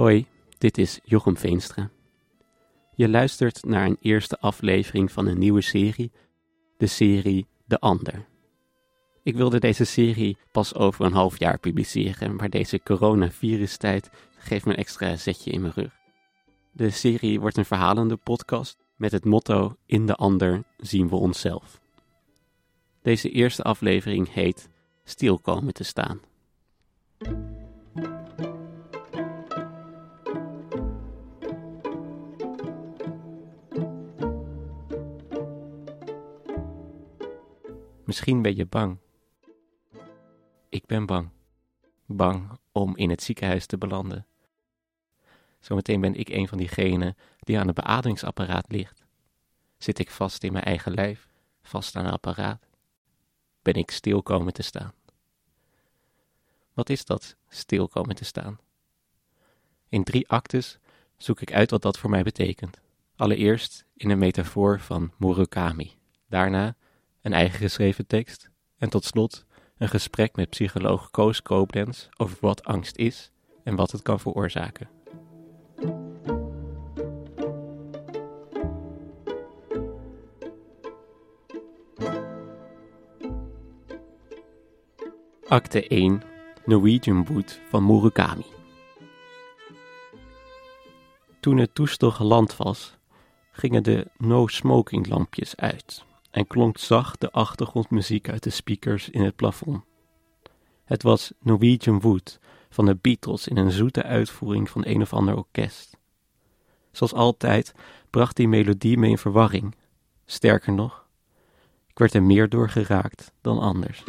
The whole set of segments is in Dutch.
Hoi, dit is Jochem Veenstra. Je luistert naar een eerste aflevering van een nieuwe serie, de serie De Ander. Ik wilde deze serie pas over een half jaar publiceren, maar deze coronavirustijd geeft me een extra zetje in mijn rug. De serie wordt een verhalende podcast met het motto In de ander zien we onszelf. Deze eerste aflevering heet Stil komen te staan. Misschien ben je bang. Ik ben bang. Bang om in het ziekenhuis te belanden. Zometeen ben ik een van diegenen die aan het beademingsapparaat ligt. Zit ik vast in mijn eigen lijf, vast aan een apparaat? Ben ik stil komen te staan? Wat is dat, stil komen te staan? In drie actes zoek ik uit wat dat voor mij betekent. Allereerst in een metafoor van Murakami. Daarna een eigen geschreven tekst. En tot slot een gesprek met psycholoog Koos Koblenz over wat angst is en wat het kan veroorzaken. Acte 1 Norwegian Wood van Murakami Toen het toestel geland was, gingen de no-smoking lampjes uit en klonk zacht de achtergrondmuziek uit de speakers in het plafond. Het was Norwegian Wood van de Beatles in een zoete uitvoering van een of ander orkest. Zoals altijd bracht die melodie me in verwarring. Sterker nog, ik werd er meer door geraakt dan anders.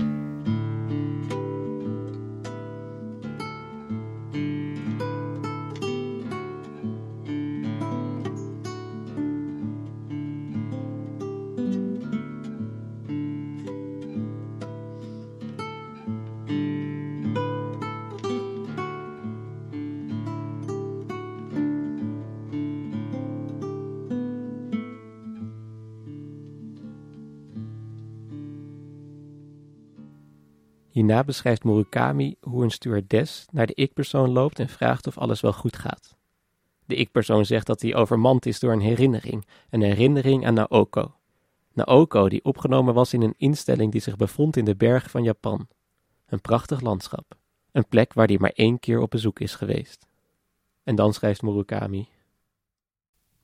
Hierna beschrijft Murakami hoe een stewardess naar de ik-persoon loopt en vraagt of alles wel goed gaat. De ik-persoon zegt dat hij overmand is door een herinnering, een herinnering aan Naoko. Naoko die opgenomen was in een instelling die zich bevond in de bergen van Japan. Een prachtig landschap, een plek waar hij maar één keer op bezoek is geweest. En dan schrijft Murakami.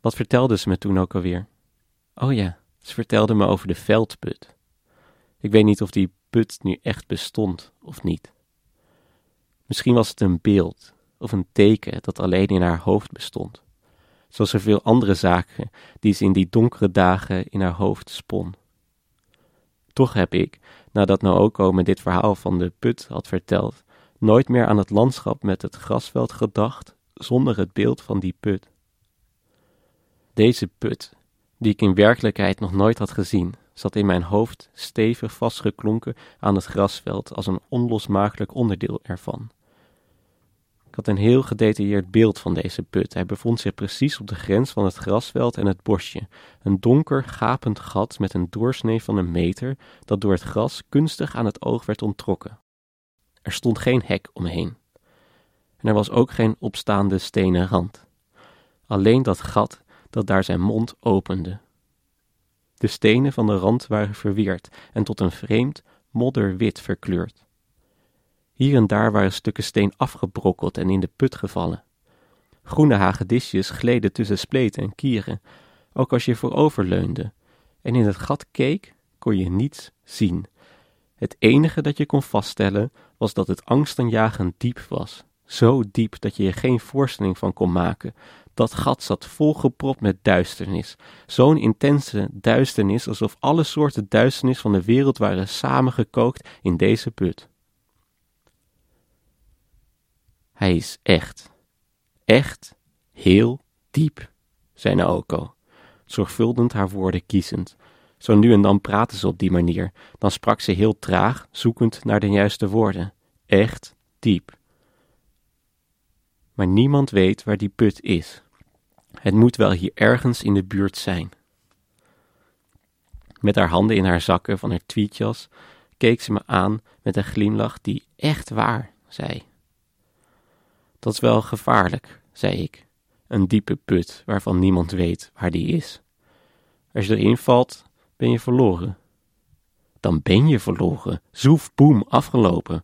Wat vertelde ze me toen ook alweer? Oh ja, ze vertelde me over de veldput. Ik weet niet of die put nu echt bestond of niet. Misschien was het een beeld of een teken dat alleen in haar hoofd bestond, zoals zoveel andere zaken die ze in die donkere dagen in haar hoofd spon. Toch heb ik, nadat Naoko me dit verhaal van de put had verteld, nooit meer aan het landschap met het grasveld gedacht zonder het beeld van die put. Deze put, die ik in werkelijkheid nog nooit had gezien, zat in mijn hoofd stevig vastgeklonken aan het grasveld als een onlosmakelijk onderdeel ervan. Ik had een heel gedetailleerd beeld van deze put. Hij bevond zich precies op de grens van het grasveld en het bosje, een donker, gapend gat met een doorsnee van een meter dat door het gras kunstig aan het oog werd onttrokken. Er stond geen hek omheen. En er was ook geen opstaande stenen rand. Alleen dat gat dat daar zijn mond opende, de stenen van de rand waren verweerd en tot een vreemd, modderwit verkleurd. Hier en daar waren stukken steen afgebrokkeld en in de put gevallen. Groene hagedisjes gleden tussen spleten en kieren, ook als je voorover leunde, en in het gat keek, kon je niets zien. Het enige dat je kon vaststellen was dat het angstaanjagend diep was, zo diep dat je er geen voorstelling van kon maken, dat gat zat volgepropt met duisternis. Zo'n intense duisternis alsof alle soorten duisternis van de wereld waren samengekookt in deze put. Hij is echt, echt heel diep, zei Naoko, zorgvuldig haar woorden kiezend. Zo nu en dan praatte ze op die manier, dan sprak ze heel traag, zoekend naar de juiste woorden. Echt diep. Maar niemand weet waar die put is. Het moet wel hier ergens in de buurt zijn. Met haar handen in haar zakken van haar tweetjas keek ze me aan met een glimlach die echt waar zei. Dat is wel gevaarlijk, zei ik. Een diepe put waarvan niemand weet waar die is. Als je erin valt, ben je verloren. Dan ben je verloren. Zoef, boem, afgelopen.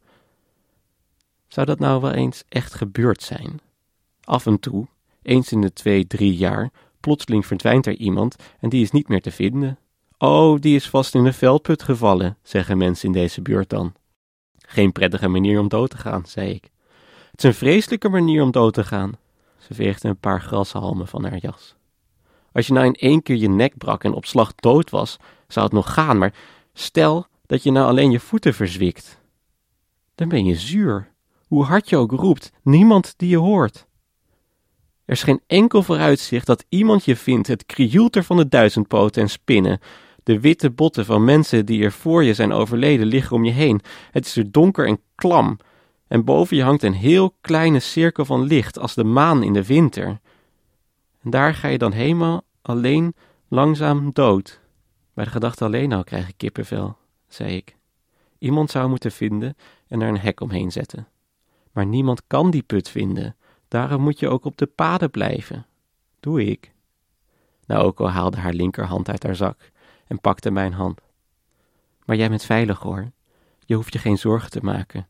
Zou dat nou wel eens echt gebeurd zijn? Af en toe, eens in de twee, drie jaar, plotseling verdwijnt er iemand en die is niet meer te vinden. Oh, die is vast in de veldput gevallen, zeggen mensen in deze buurt dan. Geen prettige manier om dood te gaan, zei ik. Het is een vreselijke manier om dood te gaan. Ze veegde een paar grashalmen van haar jas. Als je nou in één keer je nek brak en op slag dood was, zou het nog gaan, maar stel dat je nou alleen je voeten verzwikt. Dan ben je zuur. Hoe hard je ook roept, niemand die je hoort. Er is geen enkel vooruitzicht dat iemand je vindt, het krioelter van de duizendpoten en spinnen. De witte botten van mensen die er voor je zijn overleden liggen om je heen. Het is er donker en klam. En boven je hangt een heel kleine cirkel van licht, als de maan in de winter. En daar ga je dan helemaal alleen langzaam dood. Bij de gedachte alleen al krijg ik kippenvel, zei ik. Iemand zou moeten vinden en er een hek omheen zetten. Maar niemand kan die put vinden. Daarom moet je ook op de paden blijven. Doe ik. Naoko haalde haar linkerhand uit haar zak en pakte mijn hand. Maar jij bent veilig hoor. Je hoeft je geen zorgen te maken.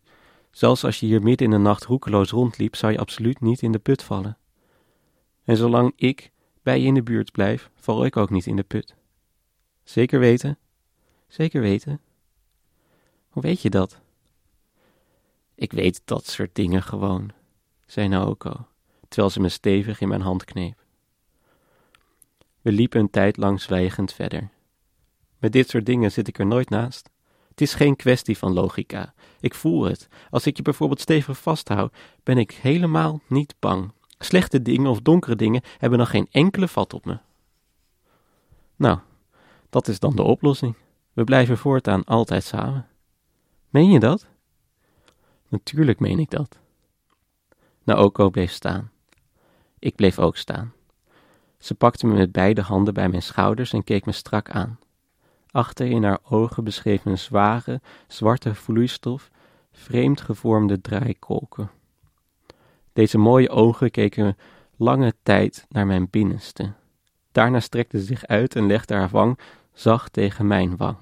Zelfs als je hier midden in de nacht roekeloos rondliep, zou je absoluut niet in de put vallen. En zolang ik bij je in de buurt blijf, val ik ook niet in de put. Zeker weten? Zeker weten. Hoe weet je dat? Ik weet dat soort dingen gewoon, zei Naoko, terwijl ze me stevig in mijn hand kneep. We liepen een tijd lang zwijgend verder. Met dit soort dingen zit ik er nooit naast. Het is geen kwestie van logica. Ik voel het. Als ik je bijvoorbeeld stevig vasthoud, ben ik helemaal niet bang. Slechte dingen of donkere dingen hebben dan geen enkele vat op me. Nou, dat is dan de oplossing. We blijven voortaan altijd samen. Meen je dat? Natuurlijk meen ik dat. Naoko bleef staan. Ik bleef ook staan. Ze pakte me met beide handen bij mijn schouders en keek me strak aan. Achter in haar ogen beschreef een zware, zwarte vloeistof vreemd gevormde draaikolken. Deze mooie ogen keken lange tijd naar mijn binnenste. Daarna strekte ze zich uit en legde haar wang zacht tegen mijn wang.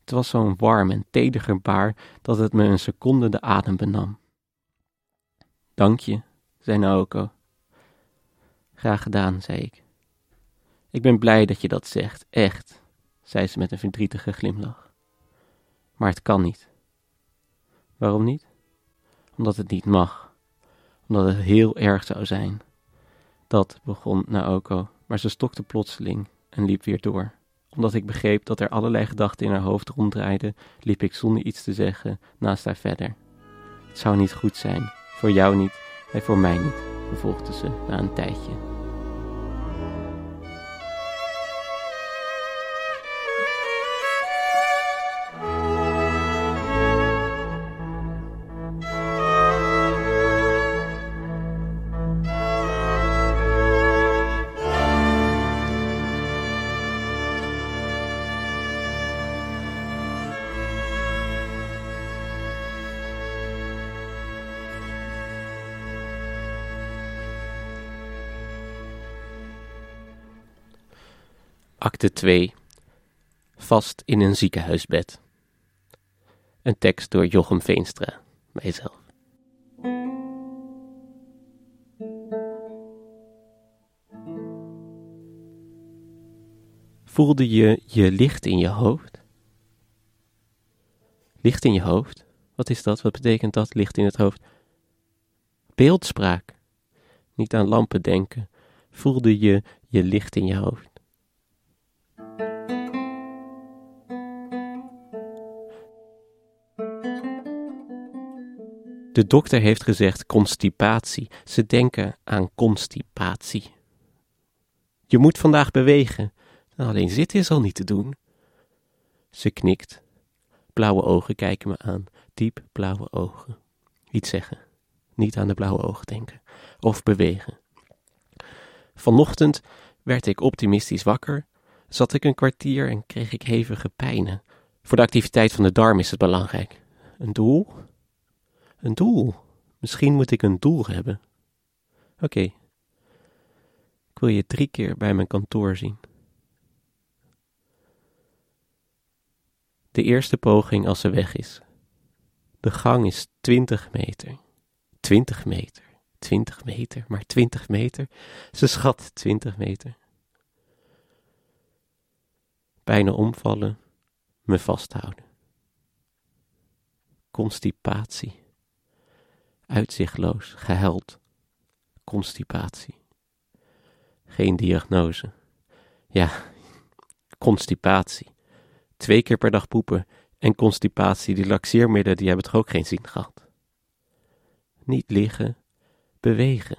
Het was zo'n warm en teder gebaar dat het me een seconde de adem benam. Dank je, zei Naoko. Graag gedaan, zei ik. Ik ben blij dat je dat zegt, echt, zei ze met een verdrietige glimlach. Maar het kan niet. Waarom niet? Omdat het niet mag. Omdat het heel erg zou zijn. Dat begon Naoko, maar ze stokte plotseling en liep weer door. Omdat ik begreep dat er allerlei gedachten in haar hoofd ronddraaiden, liep ik zonder iets te zeggen naast haar verder. Het zou niet goed zijn, voor jou niet en voor mij niet, vervolgde ze na een tijdje. Acte 2 Vast in een ziekenhuisbed. Een tekst door Jochem Veenstra, mijzelf. Voelde je je licht in je hoofd? Licht in je hoofd? Wat is dat? Wat betekent dat, licht in het hoofd? Beeldspraak. Niet aan lampen denken. Voelde je je licht in je hoofd? De dokter heeft gezegd constipatie. Ze denken aan constipatie. Je moet vandaag bewegen. Alleen zitten is al niet te doen. Ze knikt. Blauwe ogen kijken me aan. Diep blauwe ogen. Iets zeggen. Niet aan de blauwe ogen denken. Of bewegen. Vanochtend werd ik optimistisch wakker. Zat ik een kwartier en kreeg ik hevige pijnen. Voor de activiteit van de darm is het belangrijk. Een doel? Een doel. Misschien moet ik een doel hebben. Oké. Ik wil je drie keer bij mijn kantoor zien. De eerste poging als ze weg is. De gang is 20 meter. 20 meter. 20 meter, maar 20 meter. Ze schat 20 meter. Bijna omvallen, me vasthouden. Constipatie. Uitzichtloos, gehuild. Constipatie. Geen diagnose. Ja, constipatie. Twee keer per dag poepen en constipatie, die laxeermiddelen, die hebben toch ook geen zin gehad. Niet liggen, bewegen.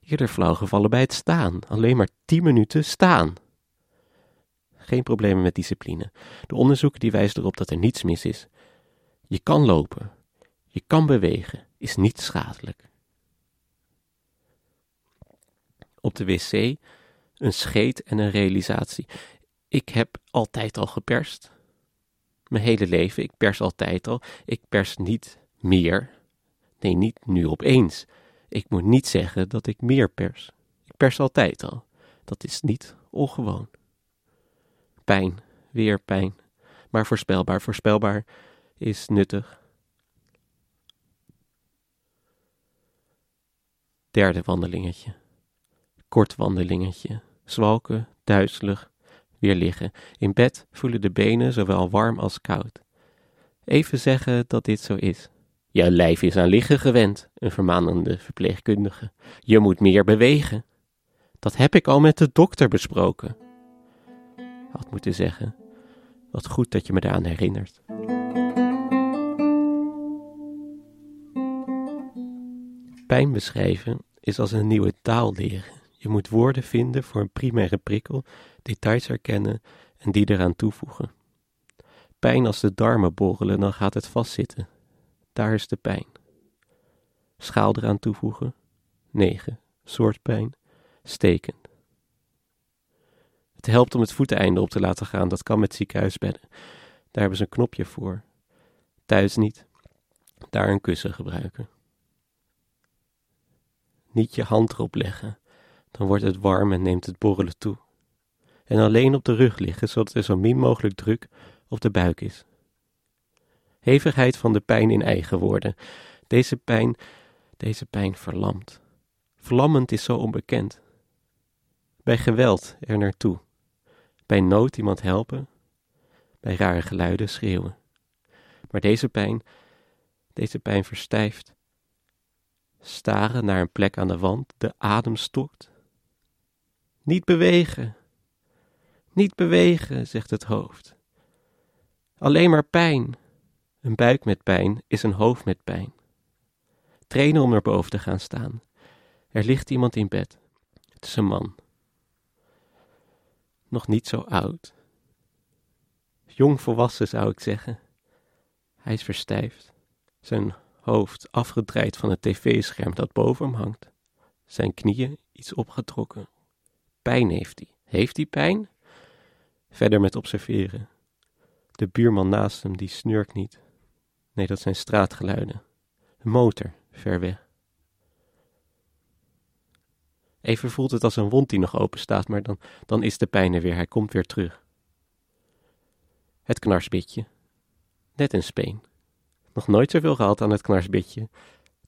Eerder flauw gevallen bij het staan. Alleen maar tien minuten staan. Geen problemen met discipline. De onderzoeken die wijzen erop dat er niets mis is. Je kan lopen. Je kan bewegen. Is niet schadelijk. Op de wc een scheet en een realisatie. Ik heb altijd al geperst. Mijn hele leven. Ik pers altijd al. Ik pers niet meer. Nee, niet nu opeens. Ik moet niet zeggen dat ik meer pers. Ik pers altijd al. Dat is niet ongewoon. Pijn, weer pijn. Maar voorspelbaar, voorspelbaar is nuttig. Derde wandelingetje. Kort wandelingetje. Zwalken, duizelig, weer liggen. In bed voelen de benen zowel warm als koud. Even zeggen dat dit zo is. Je lijf is aan liggen gewend, een vermanende verpleegkundige. Je moet meer bewegen. Dat heb ik al met de dokter besproken. Had moeten zeggen. Wat goed dat je me daaraan herinnert. Pijn beschrijven is als een nieuwe taal leren. Je moet woorden vinden voor een primaire prikkel, details herkennen en die eraan toevoegen. Pijn als de darmen borrelen, dan gaat het vastzitten. Daar is de pijn. Schaal eraan toevoegen. 9. Soort pijn. Stekend. Het helpt om het voeteneinde op te laten gaan. Dat kan met ziekenhuisbedden. Daar hebben ze een knopje voor. Thuis niet. Daar een kussen gebruiken. Niet je hand erop leggen. Dan wordt het warm en neemt het borrelen toe. En alleen op de rug liggen, zodat er zo min mogelijk druk op de buik is. Hevigheid van de pijn in eigen woorden. Deze pijn, deze pijn verlamt. Vlammend is zo onbekend. Bij geweld er naartoe. Bij nood iemand helpen. Bij rare geluiden schreeuwen. Maar deze pijn, deze pijn verstijft. Staren naar een plek aan de wand, de adem stokt. Niet bewegen. Niet bewegen, zegt het hoofd. Alleen maar pijn. Een buik met pijn is een hoofd met pijn. Trainen om naar boven te gaan staan. Er ligt iemand in bed. Het is een man. Nog niet zo oud. Jong volwassen zou ik zeggen. Hij is verstijfd. Zijn hoofd afgedraaid van het tv-scherm dat boven hem hangt. Zijn knieën iets opgetrokken. Pijn heeft hij. Heeft hij pijn? Verder met observeren. De buurman naast hem die snurkt niet. Nee, dat zijn straatgeluiden. Een motor, ver weg. Even voelt het als een wond die nog open staat, maar dan, dan is de pijn er weer. Hij komt weer terug. Het knarsbitje. Net een speen. Nog nooit zoveel gehad aan het knarsbitje.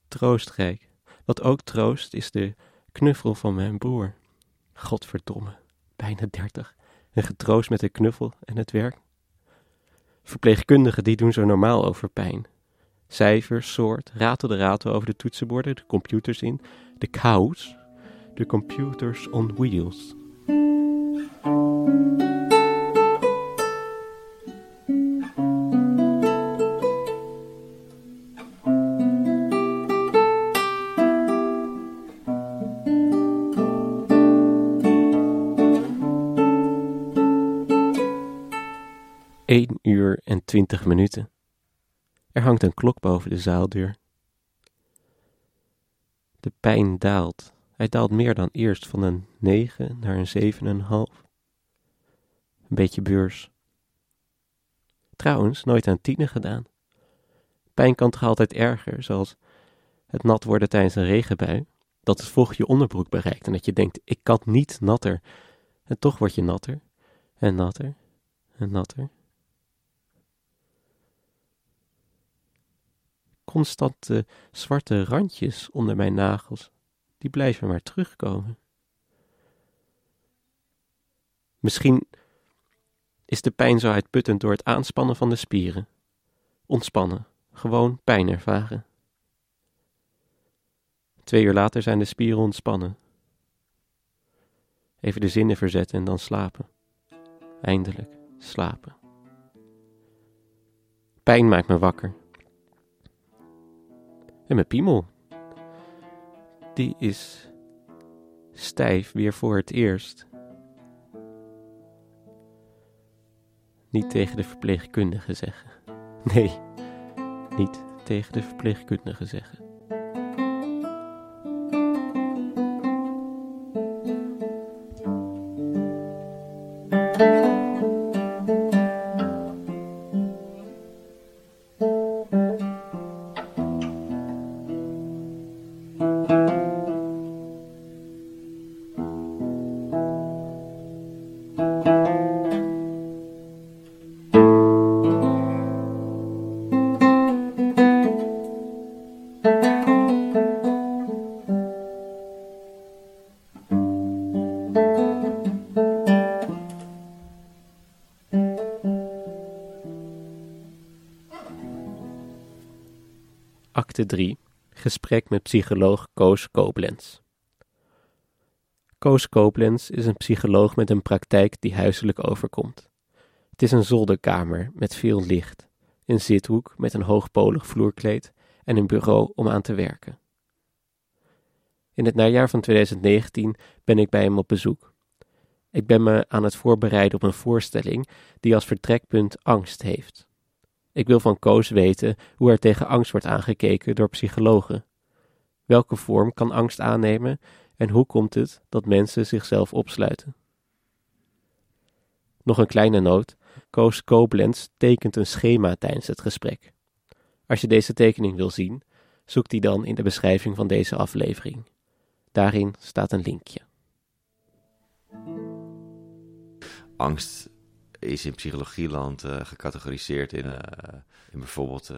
Troostrijk. Wat ook troost is de knuffel van mijn broer. Godverdomme, bijna dertig. En getroost met de knuffel en het werk. Verpleegkundigen die doen zo normaal over pijn. Cijfers, soort, ratel de ratel over de toetsenborden, de computers in. De cows, de computers on wheels. Uur en 20 minuten. Er hangt een klok boven de zaaldeur. De pijn daalt. Hij daalt meer dan eerst van een 9 naar een 7,5. Een beetje beurs. Trouwens, nooit aan tienen gedaan. Pijn kan toch altijd erger, zoals het nat worden tijdens een regenbui. dat het vocht je onderbroek bereikt en dat je denkt, ik kan niet natter. En toch word je natter en natter en natter. Constante zwarte randjes onder mijn nagels, die blijven maar terugkomen. Misschien is de pijn zo uitputtend door het aanspannen van de spieren. Ontspannen, gewoon pijn ervaren. Twee uur later zijn de spieren ontspannen. Even de zinnen verzetten en dan slapen. Eindelijk slapen. Pijn maakt me wakker. En mijn piemel, die is stijf weer voor het eerst. Niet tegen de verpleegkundige zeggen. Nee, niet tegen de verpleegkundige zeggen. Acte 3. Gesprek met psycholoog Koos Koblenz. Koos Koblenz is een psycholoog met een praktijk die huiselijk overkomt. Het is een zolderkamer met veel licht, een zithoek met een hoogpolig vloerkleed en een bureau om aan te werken. In het najaar van 2019 ben ik bij hem op bezoek. Ik ben me aan het voorbereiden op een voorstelling die als vertrekpunt angst heeft. Ik wil van Koos weten hoe er tegen angst wordt aangekeken door psychologen. Welke vorm kan angst aannemen en hoe komt het dat mensen zichzelf opsluiten? Nog een kleine noot: Koos Koblenz tekent een schema tijdens het gesprek. Als je deze tekening wil zien, zoek die dan in de beschrijving van deze aflevering. Daarin staat een linkje. Angst is in psychologieland uh, gecategoriseerd in, uh, in bijvoorbeeld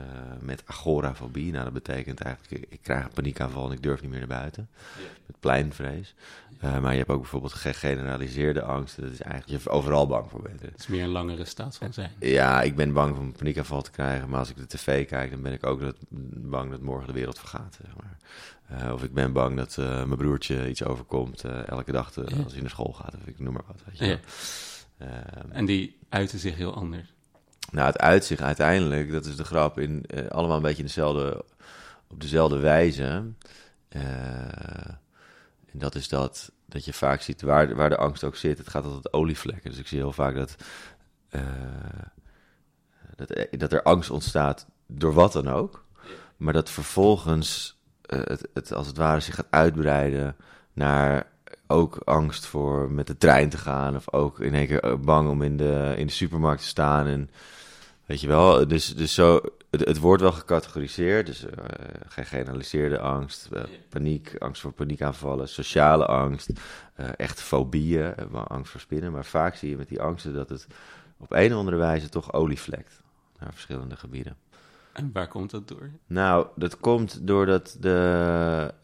uh, paniekstoornis met agorafobie. Nou, dat betekent eigenlijk, ik, ik, krijg een paniekaanval en ik durf niet meer naar buiten. Ja. Met pleinvrees. maar je hebt ook bijvoorbeeld gegeneraliseerde angst. Dat is eigenlijk, je overal bang voor bent. Het is meer een langere staat van zijn. Ja, ik ben bang om een paniekaanval te krijgen. Maar als ik de tv kijk, dan ben ik ook dat, bang dat morgen de wereld vergaat. Zeg maar. Uh, of ik ben bang dat mijn broertje iets overkomt elke dag te, ja. als hij naar school gaat. Of ik noem maar wat. Weet je ja. en die uiten zich heel anders. Nou, het uitzicht uiteindelijk, dat is de grap, in, allemaal een beetje dezelfde, op dezelfde wijze. en dat is dat, dat je vaak ziet waar, waar de angst ook zit. Het gaat altijd olievlekken. Dus ik zie heel vaak dat, dat, dat er angst ontstaat door wat dan ook. Maar dat vervolgens het, het, als het ware zich gaat uitbreiden naar ook angst voor met de trein te gaan. Of ook in één keer bang om in de, in de supermarkt te staan. En weet je wel, dus, dus zo, het, het wordt wel gecategoriseerd. Dus uh, gegeneraliseerde angst, uh, paniek, angst voor paniekaanvallen, sociale angst, echt fobieën, angst voor spinnen. Maar vaak zie je met die angsten dat het op een of andere wijze toch olievlekt naar verschillende gebieden. En waar komt dat door? Nou, dat komt doordat de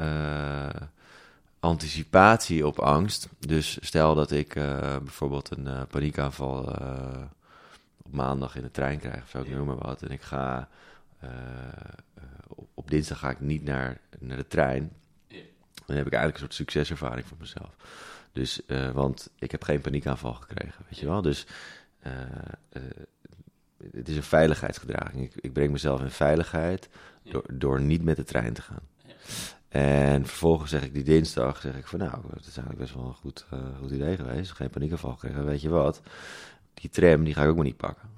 anticipatie op angst. Dus stel dat ik bijvoorbeeld een paniekaanval op maandag in de trein krijg, of zo, ik noem maar wat. En ik ga op, op, dinsdag ga ik niet naar, naar de trein. Dan heb ik eigenlijk een soort succeservaring voor mezelf. Dus, want ik heb geen paniekaanval gekregen, weet je wel. Dus het is een veiligheidsgedraging. Ik, ik breng mezelf in veiligheid door, door niet met de trein te gaan. En vervolgens zeg ik die dinsdag, zeg ik van nou, dat is eigenlijk best wel een goed, uh, goed idee geweest. Geen paniekaanval gekregen. Weet je wat, die tram die ga ik ook maar niet pakken.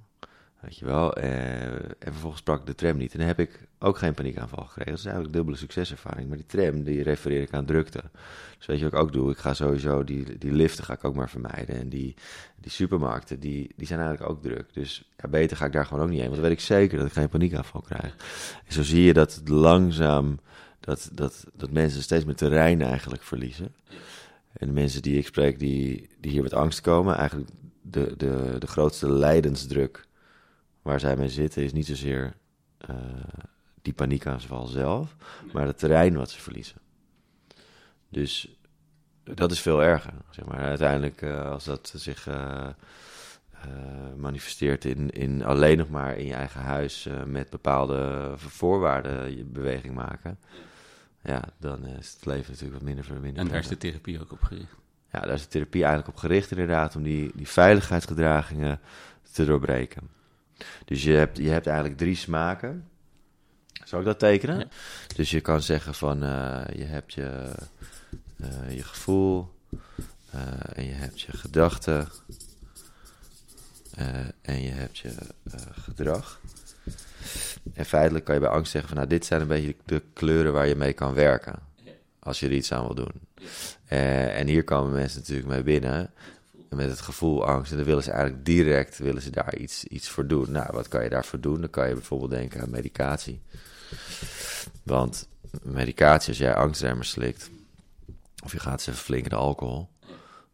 Weet je wel. Uh, en vervolgens sprak ik de tram niet. En dan heb ik ook geen paniekaanval gekregen. Dat is eigenlijk dubbele succeservaring. Maar die tram, die refereer ik aan drukte. Dus weet je wat ik ook doe? Ik ga sowieso, die, die liften ga ik ook maar vermijden. En die, die supermarkten, die, die zijn eigenlijk ook druk. Dus ja, beter ga ik daar gewoon ook niet heen. Want dan weet ik zeker dat ik geen paniekaanval krijg. Zo zie je dat het langzaam dat, dat, dat mensen steeds meer terrein eigenlijk verliezen. En de mensen die ik spreek, die, die hier met angst komen, eigenlijk de, de, de grootste lijdensdruk waar zij mee zitten, is niet zozeer uh, die paniekaanval zelf, maar het terrein wat ze verliezen. Dus dat is veel erger. Zeg maar. Uiteindelijk, uh, als dat zich manifesteert in, in alleen nog maar in je eigen huis met bepaalde voorwaarden je beweging maken, ja, dan is het leven natuurlijk wat minder verminderd. En daar is de therapie ook op gericht. Ja, daar is de therapie eigenlijk op gericht, inderdaad, om die, die veiligheidsgedragingen te doorbreken. Dus je hebt, je hebt eigenlijk drie smaken. Zou ik dat tekenen? Dus je kan zeggen van uh, je hebt je, uh, je gevoel uh, en je hebt je gedachten en je hebt je gedrag. En feitelijk kan je bij angst zeggen van nou dit zijn een beetje de kleuren waar je mee kan werken. Als je er iets aan wil doen. En hier komen mensen natuurlijk mee binnen met het gevoel angst. En dan willen ze eigenlijk direct willen ze daar iets, iets voor doen. Nou, wat kan je daarvoor doen? Dan kan je bijvoorbeeld denken aan medicatie. Want medicatie, als jij angstremmers slikt, of je gaat ze flink de alcohol,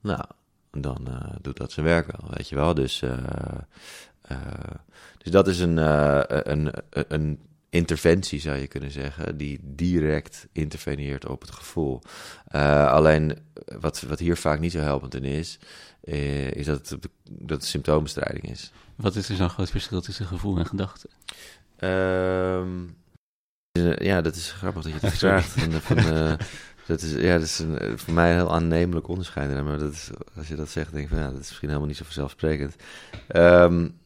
nou, dan uh, doet dat zijn werk wel, weet je wel. Dus, uh, dus dat is een, een, een interventie, zou je kunnen zeggen, die direct interveneert op het gevoel. alleen wat, wat hier vaak niet zo helpend in is, is dat het, dat het symptoombestrijding is. Wat is er zo'n groot verschil tussen gevoel en gedachte? Um, ja, dat is grappig dat je het vraagt. van, van, uh, dat is, ja, dat is een, voor mij een heel aannemelijk onderscheid. Maar dat is, als je dat zegt, denk ik van ja, dat is misschien helemaal niet zo vanzelfsprekend. Um,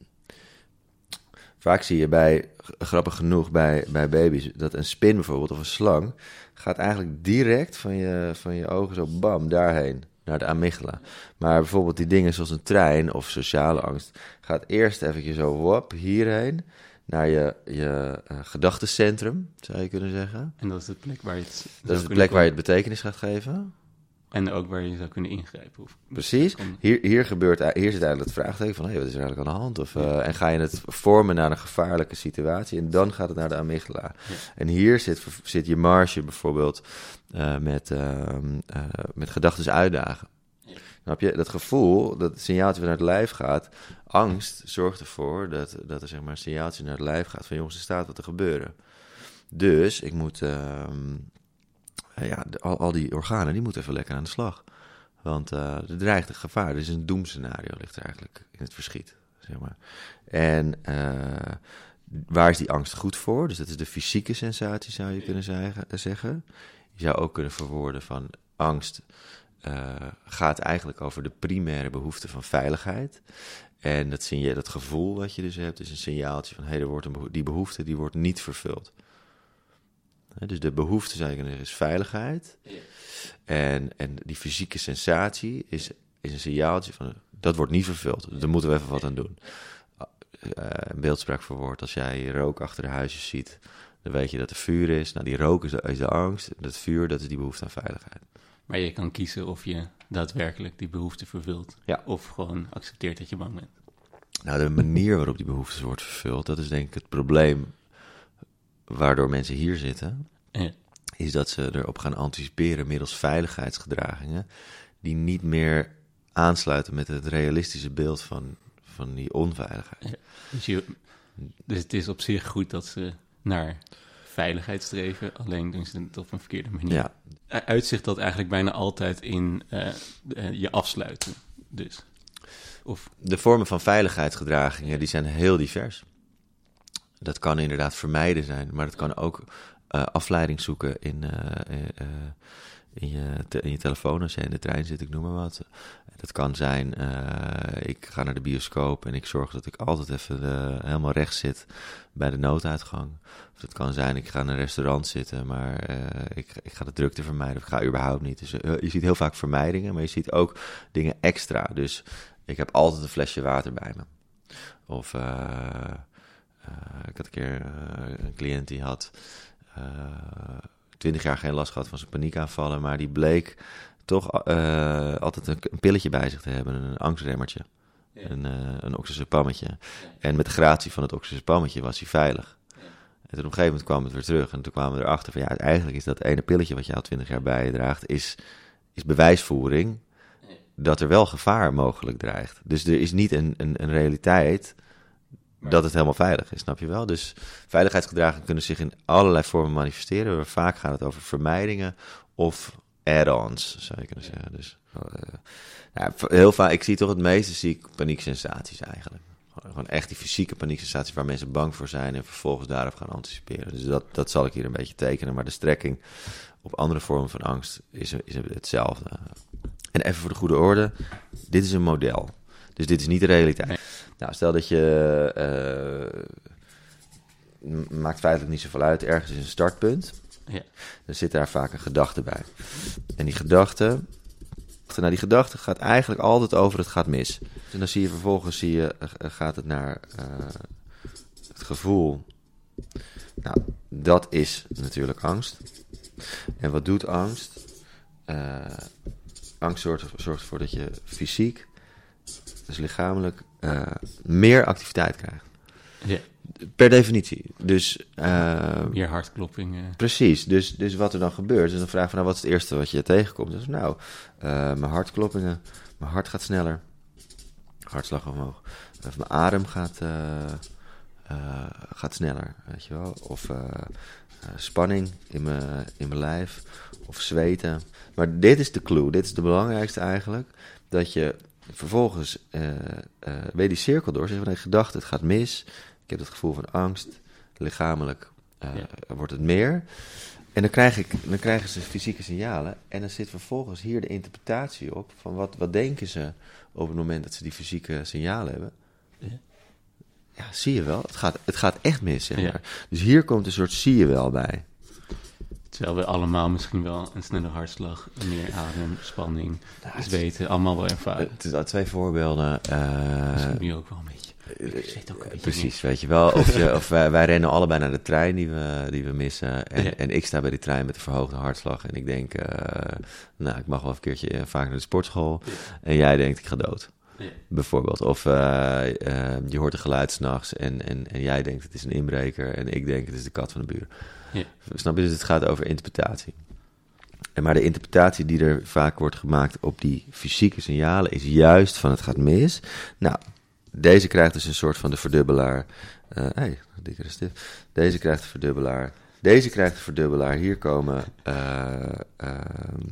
vaak zie je bij, grappig genoeg, bij, bij baby's, dat een spin bijvoorbeeld of een slang gaat eigenlijk direct van je, van je ogen zo bam daarheen naar de amygdala. Maar bijvoorbeeld die dingen zoals een trein of sociale angst gaat eerst even zo wop hierheen naar je, je uh, gedachtencentrum, zou je kunnen zeggen. En dat is de plek waar je het... Dat is de plek waar je het betekenis gaat geven. En ook waar je zou kunnen ingrijpen. Of Precies. Hier, hier, gebeurt, hier zit eigenlijk het vraagteken van... Hey, wat is er eigenlijk aan de hand? Of, uh, en ga je het vormen naar een gevaarlijke situatie... en dan gaat het naar de amygdala. Ja. En hier zit, zit je marge bijvoorbeeld... Uh, met, uh, met gedachten uitdagen. Snap je? Dat gevoel, dat signaaltje vanuit het lijf gaat, angst zorgt ervoor dat, dat er zeg maar een signaaltje naar het lijf gaat van jongens, er staat wat te gebeuren. Dus ik moet, uh, ja, al, al die organen, die moeten even lekker aan de slag. Want uh, er dreigt een gevaar, is een doemscenario ligt er eigenlijk in het verschiet, zeg maar. En uh, waar is die angst goed voor? Dus dat is de fysieke sensatie, zou je kunnen zeggen. Je zou ook kunnen verwoorden van angst gaat eigenlijk over de primaire behoefte van veiligheid. En dat, je, dat gevoel wat je dus hebt, is een signaaltje van hé, hey, er wordt die behoefte die wordt niet vervuld. Dus de behoefte, zeggen, is veiligheid. En, en die fysieke sensatie is, is een signaaltje van dat wordt niet vervuld. Dus daar moeten we even wat aan doen. Uh, een beeldspraak verwoord, als jij rook achter de huisjes ziet, dan weet je dat er vuur is. Nou, die rook is de, is de angst, dat vuur, dat is die behoefte aan veiligheid. Maar je kan kiezen of je daadwerkelijk die behoefte vervult. Ja. Of gewoon accepteert dat je bang bent. Nou, de manier waarop die behoefte wordt vervuld, dat is denk ik het probleem waardoor mensen hier zitten. Ja. Is dat ze erop gaan anticiperen middels veiligheidsgedragingen die niet meer aansluiten met het realistische beeld van, van die onveiligheid. Ja. Dus, je, dus het is op zich goed dat ze naar veiligheid streven, alleen doen ze het op een verkeerde manier. Ja. Uitzicht dat eigenlijk bijna altijd in uh, je afsluiten, dus. Of... De vormen van veiligheidsgedragingen die zijn heel divers. Dat kan inderdaad vermijden zijn, maar dat kan ook uh, afleiding zoeken in, uh, in, je in je telefoon als je in de trein zit, ik noem maar wat. Dat kan zijn, ik ga naar de bioscoop en ik zorg dat ik altijd even helemaal rechts zit bij de nooduitgang. Of het kan zijn, ik ga in een restaurant zitten, maar ik, ik ga de drukte vermijden of ik ga überhaupt niet. Dus je ziet heel vaak vermijdingen, maar je ziet ook dingen extra. Dus ik heb altijd een flesje water bij me. Of ik had een keer een cliënt die had twintig jaar geen last gehad van zijn paniekaanvallen, maar die bleek toch uh, altijd een, een, pilletje bij zich te hebben, een angstremmertje. Ja. Een, uh, een. Ja. En met de gratie van het oxysepammetje was hij veilig. Ja. En toen op een gegeven moment kwam het weer terug. En toen kwamen we erachter van ja, eigenlijk is dat ene pilletje wat je al twintig jaar bij je draagt, is, is bewijsvoering dat er wel gevaar mogelijk dreigt. Dus er is niet een, een, een realiteit dat het helemaal veilig is, snap je wel? Dus veiligheidsgedragen kunnen zich in allerlei vormen manifesteren. Maar vaak gaat het over vermijdingen of add-ons, zou je kunnen zeggen. Dus uh, nou, heel vaak, ik zie toch het meeste zie ik panieksensaties eigenlijk. Gewoon echt die fysieke panieksensaties waar mensen bang voor zijn en vervolgens daarop gaan anticiperen. Dus dat, dat zal ik hier een beetje tekenen. Maar de strekking op andere vormen van angst is, is hetzelfde. En even voor de goede orde, dit is een model. Dus dit is niet de realiteit. Nou, stel dat je. Uh, maakt feitelijk niet zoveel uit. Ergens is een startpunt. Ja. Dan zit daar vaak een gedachte bij. En die gedachte. Nou, die gedachte gaat eigenlijk altijd over het gaat mis. En dan zie je vervolgens zie je, uh, gaat het naar uh, het gevoel. Nou, dat is natuurlijk angst. En wat doet angst? angst zorgt, zorgt ervoor dat je fysiek, dus lichamelijk, uh, meer activiteit krijgt. Ja. Per definitie. Dus, uh, meer hartklopping. Precies. Dus, dus wat er dan gebeurt, is een vraag van nou, wat is het eerste wat je tegenkomt? Dus nou, mijn hartkloppingen, mijn hart gaat sneller, hartslag omhoog. Of mijn adem gaat, gaat sneller, weet je wel. Of spanning in mijn, in mijn lijf, of zweten. Maar dit is de clue, dit is de belangrijkste eigenlijk. Dat je vervolgens uh, uh, weer die cirkel door. Zeg van, nee, gedachte, het gaat mis. Ik heb het gevoel van angst. Lichamelijk uh, wordt het meer. En dan, krijg ik, dan krijgen ze fysieke signalen. En dan zit vervolgens hier de interpretatie op. Van wat, wat denken ze op het moment dat ze die fysieke signalen hebben. Ja, ja zie je wel. Het gaat, het gaat echt mis, zeg maar. Dus hier komt een soort zie je wel bij. Terwijl we allemaal misschien wel een snelle hartslag, meer adem, spanning, nou, zweten, allemaal wel ervaren. Het is al twee voorbeelden. Uh, misschien nu ook wel een beetje. Ik weet ook een beetje Precies, weet je wel. Of, je, of wij, wij, rennen allebei naar de trein die we, die we missen. En, en ik sta bij die trein met een verhoogde hartslag. En ik denk, uh, nou, ik mag wel een keertje eh, vaak naar de sportschool. En jij denkt, ik ga dood. Ja. Bijvoorbeeld. Of uh, uh, je hoort een geluid s'nachts en, en, en jij denkt het is een inbreker. En ik denk het is de kat van de buur. Ja. Snap je? Dus het gaat over interpretatie. En maar de interpretatie die er vaak wordt gemaakt op die fysieke signalen is juist van het gaat mis. Nou, deze krijgt dus een soort van de verdubbelaar. Uh, hey, dikkere stift. Deze krijgt de verdubbelaar. Deze krijgt de verdubbelaar. Hier komen uh, uh,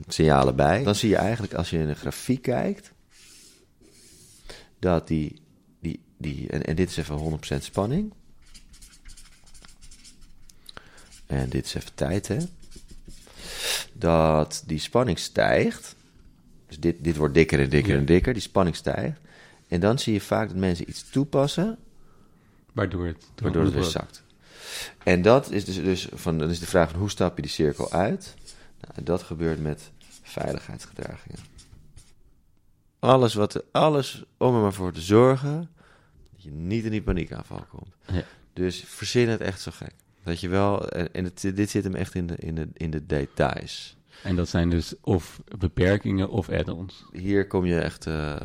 signalen bij. Dan zie je eigenlijk als je in een grafiek kijkt. Dat die. die, die en, en dit is even 100% spanning. en dit is even tijd, hè, dat die spanning stijgt. Dus dit, dit wordt dikker en dikker en dikker, die spanning stijgt. En dan zie je vaak dat mensen iets toepassen. Waardoor het, waardoor het weer zakt. En dat is dus, dus van, dan is de vraag van hoe stap je die cirkel uit? Nou, dat gebeurt met veiligheidsgedragingen. Alles, wat, alles om er maar voor te zorgen dat je niet in die paniekaanval komt. Ja. Dus verzin het echt zo gek. Dat je wel, en het, dit zit hem echt in de, in, de, in de details. En dat zijn dus of beperkingen of add-ons. Hier kom je echt uh,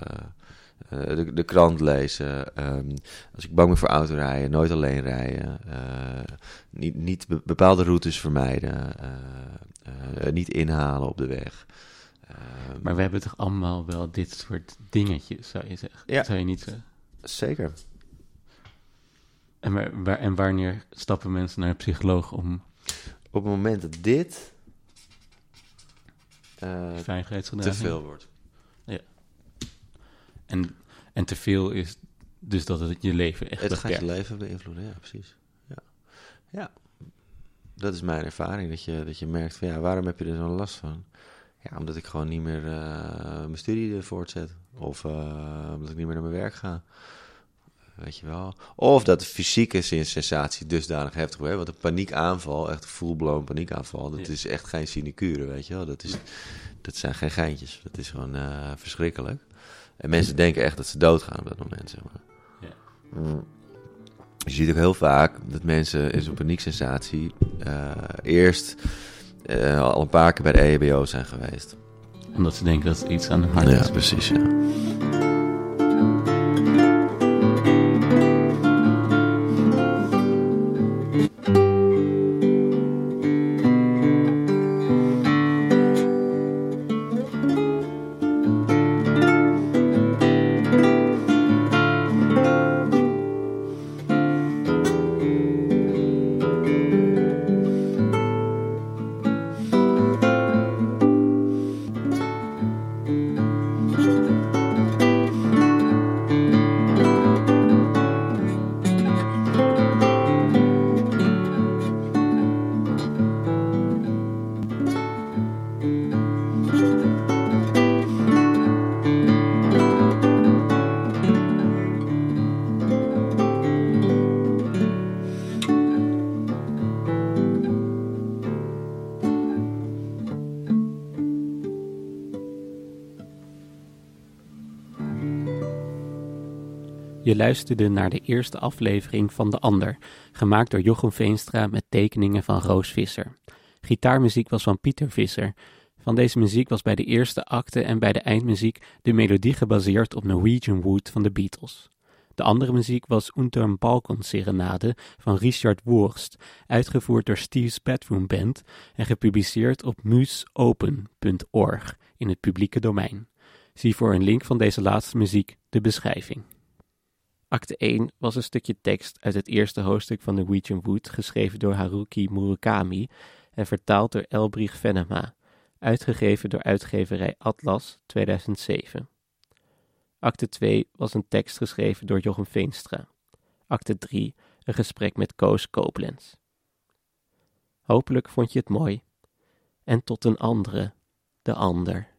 de, de, krant lezen. Um, als ik bang ben voor autorijden, nooit alleen rijden. Uh, niet, niet bepaalde routes vermijden. niet inhalen op de weg. Um, maar we hebben toch allemaal wel dit soort dingetjes, zou je zeggen? Ja. Zou je niet zeggen? Zeker. En, waar, en wanneer stappen mensen naar een psycholoog om... Op het moment dat dit... Uh, te veel wordt. Ja. En, en te veel is dus dat het je leven echt Het gaat je leven beïnvloeden, ja, precies. Ja. ja, dat is mijn ervaring. Dat je, dat je merkt van ja, waarom heb je er zo'n last van? Ja, omdat ik gewoon niet meer uh, mijn studie voortzet. Of uh, omdat ik niet meer naar mijn werk ga. Weet je wel. Of dat de fysieke sensatie dusdanig heftig wordt. Want een paniekaanval, echt een full-blown paniekaanval, dat is echt geen sinecure, weet je wel. Dat, is, dat zijn geen geintjes. Dat is gewoon uh, verschrikkelijk. En mensen denken echt dat ze doodgaan op dat moment, zeg maar. Ja. Mm. Je ziet ook heel vaak dat mensen in zo'n panieksensatie uh, eerst uh, al een paar keer bij de EHBO zijn geweest. Omdat ze denken dat ze iets aan hun hart is. Ja, precies, ja. Je luisterde naar de eerste aflevering van De Ander, gemaakt door Jochem Veenstra met tekeningen van Roos Visser. Gitaarmuziek was van Pieter Visser. Van deze muziek was bij de eerste acte en bij de eindmuziek de melodie gebaseerd op Norwegian Wood van de Beatles. De andere muziek was Unterm Balkon Serenade van Richard Wurst, uitgevoerd door Steve's Bedroom Band en gepubliceerd op musopen.org in het publieke domein. Zie voor een link van deze laatste muziek de beschrijving. Acte 1 was een stukje tekst uit het eerste hoofdstuk van Norwegian Wood, geschreven door Haruki Murakami en vertaald door Elbrich Venema, uitgegeven door uitgeverij Atlas 2007. Acte 2 was een tekst geschreven door Jochem Veenstra. Acte 3 een gesprek met Koos Koblenz. Hopelijk vond je het mooi. En tot een andere, de ander.